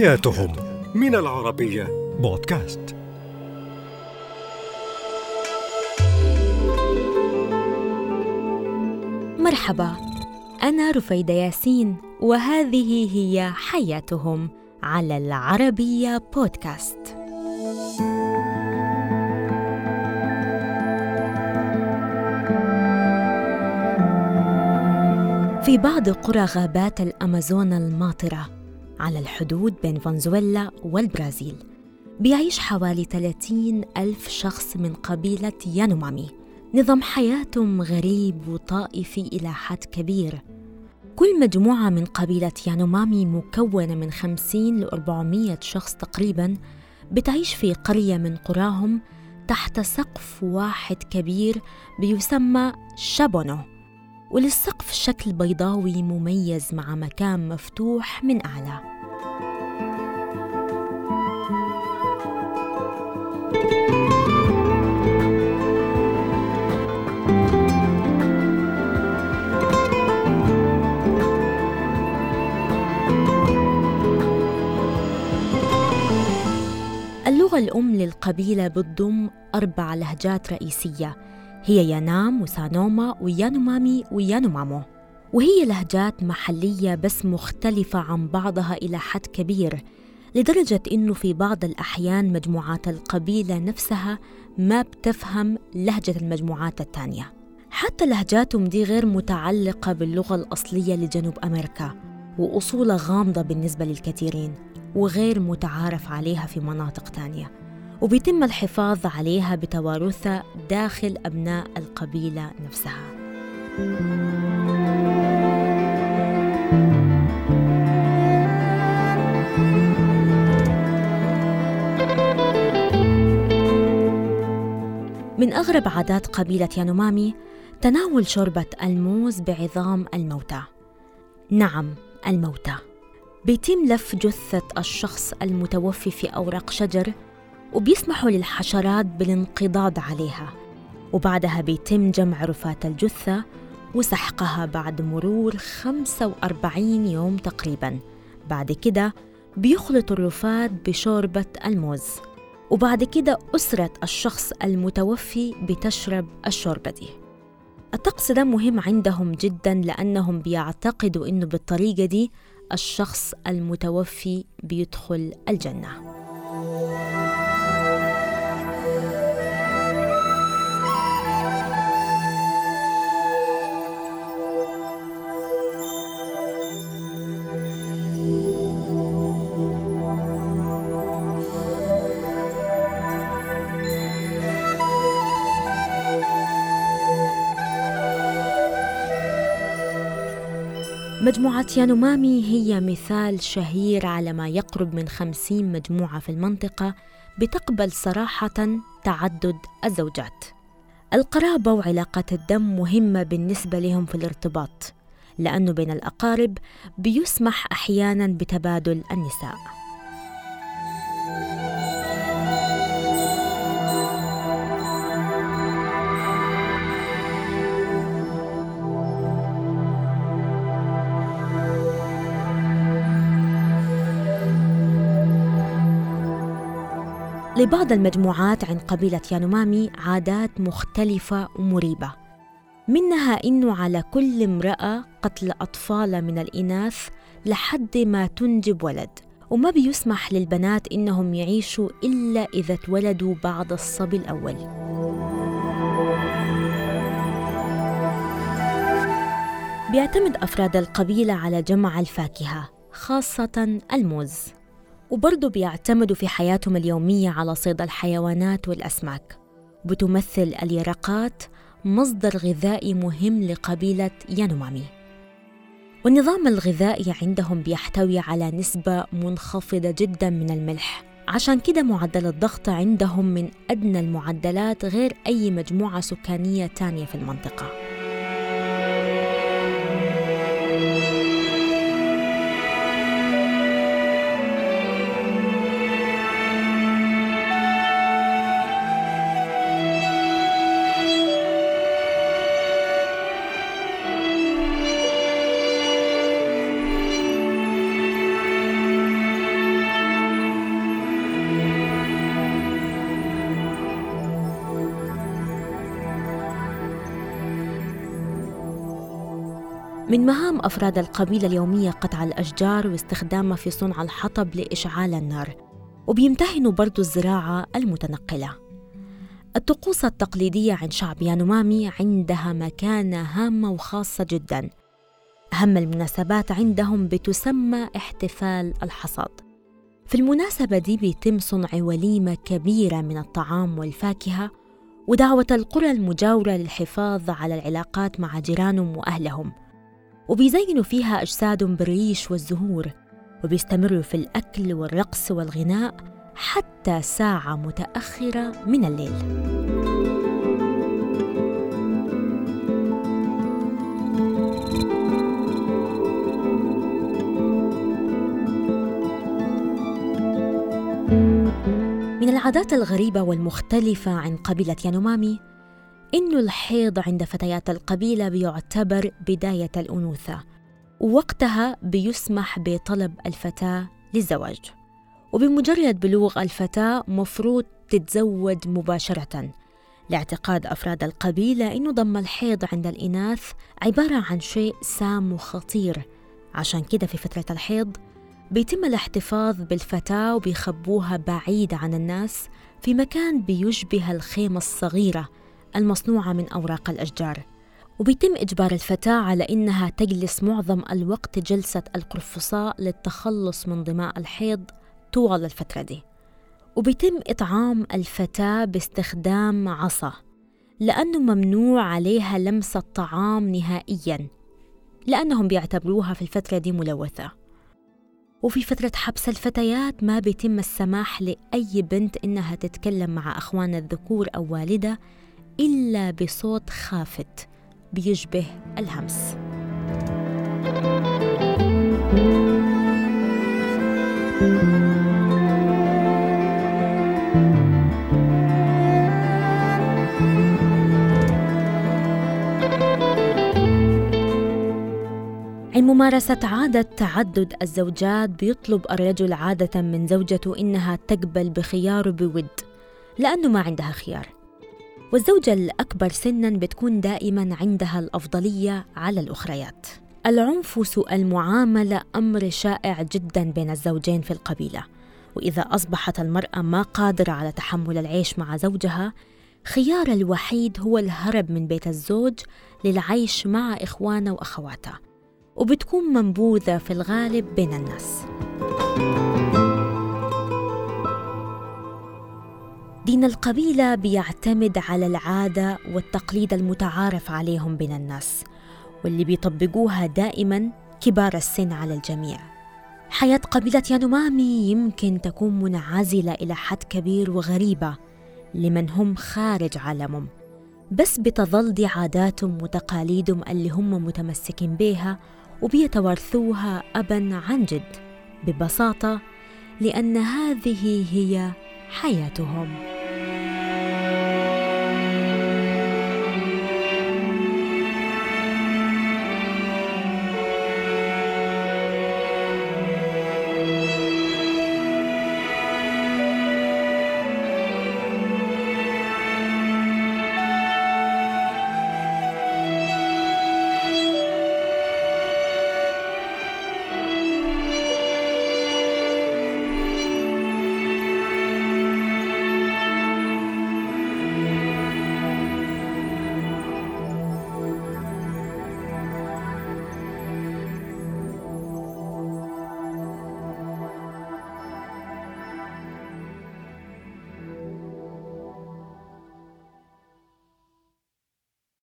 حياتهم. من العربية. بودكاست. مرحبا. أنا رفيدة ياسين وهذه هي حياتهم على العربية بودكاست. في بعض قرى غابات الأمازون الماطرة على الحدود بين فنزويلا والبرازيل بيعيش حوالي 30 ألف شخص من قبيلة يانومامي. نظام حياتهم غريب وطائفي إلى حد كبير. كل مجموعة من قبيلة يانومامي مكونة من 50 ل 400 شخص تقريباً بتعيش في قرية من قراهم تحت سقف واحد كبير بيسمى شابونو. وللسقف شكل بيضاوي مميز مع مكان مفتوح من أعلى. اللغة الأم للقبيلة بتضم أربع لهجات رئيسية. هي يانام وسانوما ويانومامي ويانومامو. وهي لهجات محلية بس مختلفة عن بعضها إلى حد كبير لدرجة إنه في بعض الأحيان مجموعات القبيلة نفسها ما بتفهم لهجة المجموعات الثانية. حتى لهجاتهم دي غير متعلقة باللغة الأصلية لجنوب أمريكا وأصولها غامضة بالنسبة للكثيرين وغير متعارف عليها في مناطق تانية وبيتم الحفاظ عليها بتوارثها داخل أبناء القبيلة نفسها. من أغرب عادات قبيلة يانومامي تناول شوربة الموز بعظام الموتى. نعم الموتى. بيتم لف جثة الشخص المتوفي في أوراق شجر وبيسمحوا للحشرات بالانقضاض عليها. وبعدها بيتم جمع رفات الجثة وسحقها بعد مرور 45 يوم تقريباً. بعد كده بيخلط الرفات بشوربة الموز. وبعد كده أسرة الشخص المتوفي بتشرب الشوربة دي. الطقس ده مهم عندهم جدا لأنهم بيعتقدوا إنه بالطريقة دي الشخص المتوفي بيدخل الجنة. مجموعة يانومامي هي مثال شهير على ما يقرب من خمسين مجموعة في المنطقة بتقبل صراحة تعدد الزوجات. القرابة وعلاقة الدم مهمة بالنسبة لهم في الارتباط لأنه بين الأقارب بيسمح أحيانا بتبادل النساء. لبعض المجموعات عند قبيلة يانومامي عادات مختلفة ومريبة. منها إنه على كل امرأة قتل أطفال من الإناث لحد ما تنجب ولد. وما بيسمح للبنات إنهم يعيشوا إلا إذا اتولدوا بعد الصبي الأول. بيعتمد أفراد القبيلة على جمع الفاكهة خاصة الموز. وبرضه بيعتمدوا في حياتهم اليومية على صيد الحيوانات والأسماك. بتمثل اليرقات مصدر غذائي مهم لقبيلة يانومامي. والنظام الغذائي عندهم بيحتوي على نسبة منخفضة جدا من الملح. عشان كده معدل الضغط عندهم من أدنى المعدلات غير أي مجموعة سكانية تانية في المنطقة. من مهام أفراد القبيلة اليومية قطع الأشجار واستخدامها في صنع الحطب لإشعال النار وبيمتهنوا برضو الزراعة المتنقلة. الطقوس التقليدية عند شعب يانومامي عندها مكانة هامة وخاصة جدا. أهم المناسبات عندهم بتسمى احتفال الحصاد. في المناسبة دي بيتم صنع وليمة كبيرة من الطعام والفاكهة ودعوة القرى المجاورة للحفاظ على العلاقات مع جيرانهم وأهلهم. وبيزينوا فيها أجسادهم بالريش والزهور وبيستمروا في الأكل والرقص والغناء حتى ساعة متأخرة من الليل. من العادات الغريبة والمختلفة عن قبيلة يانومامي إنه الحيض عند فتيات القبيلة بيعتبر بداية الأنوثة ووقتها بيسمح بطلب الفتاة للزواج. وبمجرد بلوغ الفتاة مفروض تتزوج مباشرة. لاعتقاد أفراد القبيلة إنه ضم الحيض عند الإناث عبارة عن شيء سام وخطير. عشان كده في فترة الحيض بيتم الاحتفاظ بالفتاة وبيخبوها بعيدة عن الناس في مكان بيشبه الخيمة الصغيرة المصنوعة من أوراق الأشجار وبيتم إجبار الفتاة على إنها تجلس معظم الوقت جلسة القرفصاء للتخلص من دماء الحيض طوال الفترة دي. وبيتم إطعام الفتاة باستخدام عصا لأنه ممنوع عليها لمس الطعام نهائياً لأنهم بيعتبروها في الفترة دي ملوثة. وفي فترة حبس الفتيات ما بيتم السماح لأي بنت إنها تتكلم مع أخوان الذكور أو والدة إلا بصوت خافت بيشبه الهمس. عند ممارسة عادة تعدد الزوجات بيطلب الرجل عادة من زوجته إنها تقبل بخياره بود لأنه ما عندها خيار. والزوجة الأكبر سنا بتكون دائما عندها الأفضلية على الأخريات. العنف وسوء المعاملة أمر شائع جدا بين الزوجين في القبيلة. وإذا أصبحت المرأة ما قادرة على تحمل العيش مع زوجها خيار الوحيد هو الهرب من بيت الزوج للعيش مع إخوانه وأخواته. وبتكون منبوذة في الغالب بين الناس. دين القبيلة بيعتمد على العادة والتقليد المتعارف عليهم بين الناس واللي بيطبقوها دائما كبار السن على الجميع. حياة قبيلة يانومامي يمكن تكون منعزلة إلى حد كبير وغريبة لمن هم خارج عالمهم بس بتظل دي عاداتهم وتقاليدهم اللي هم متمسكين بيها وبيتوارثوها أبا عن جد ببساطة لأن هذه هي حياتهم.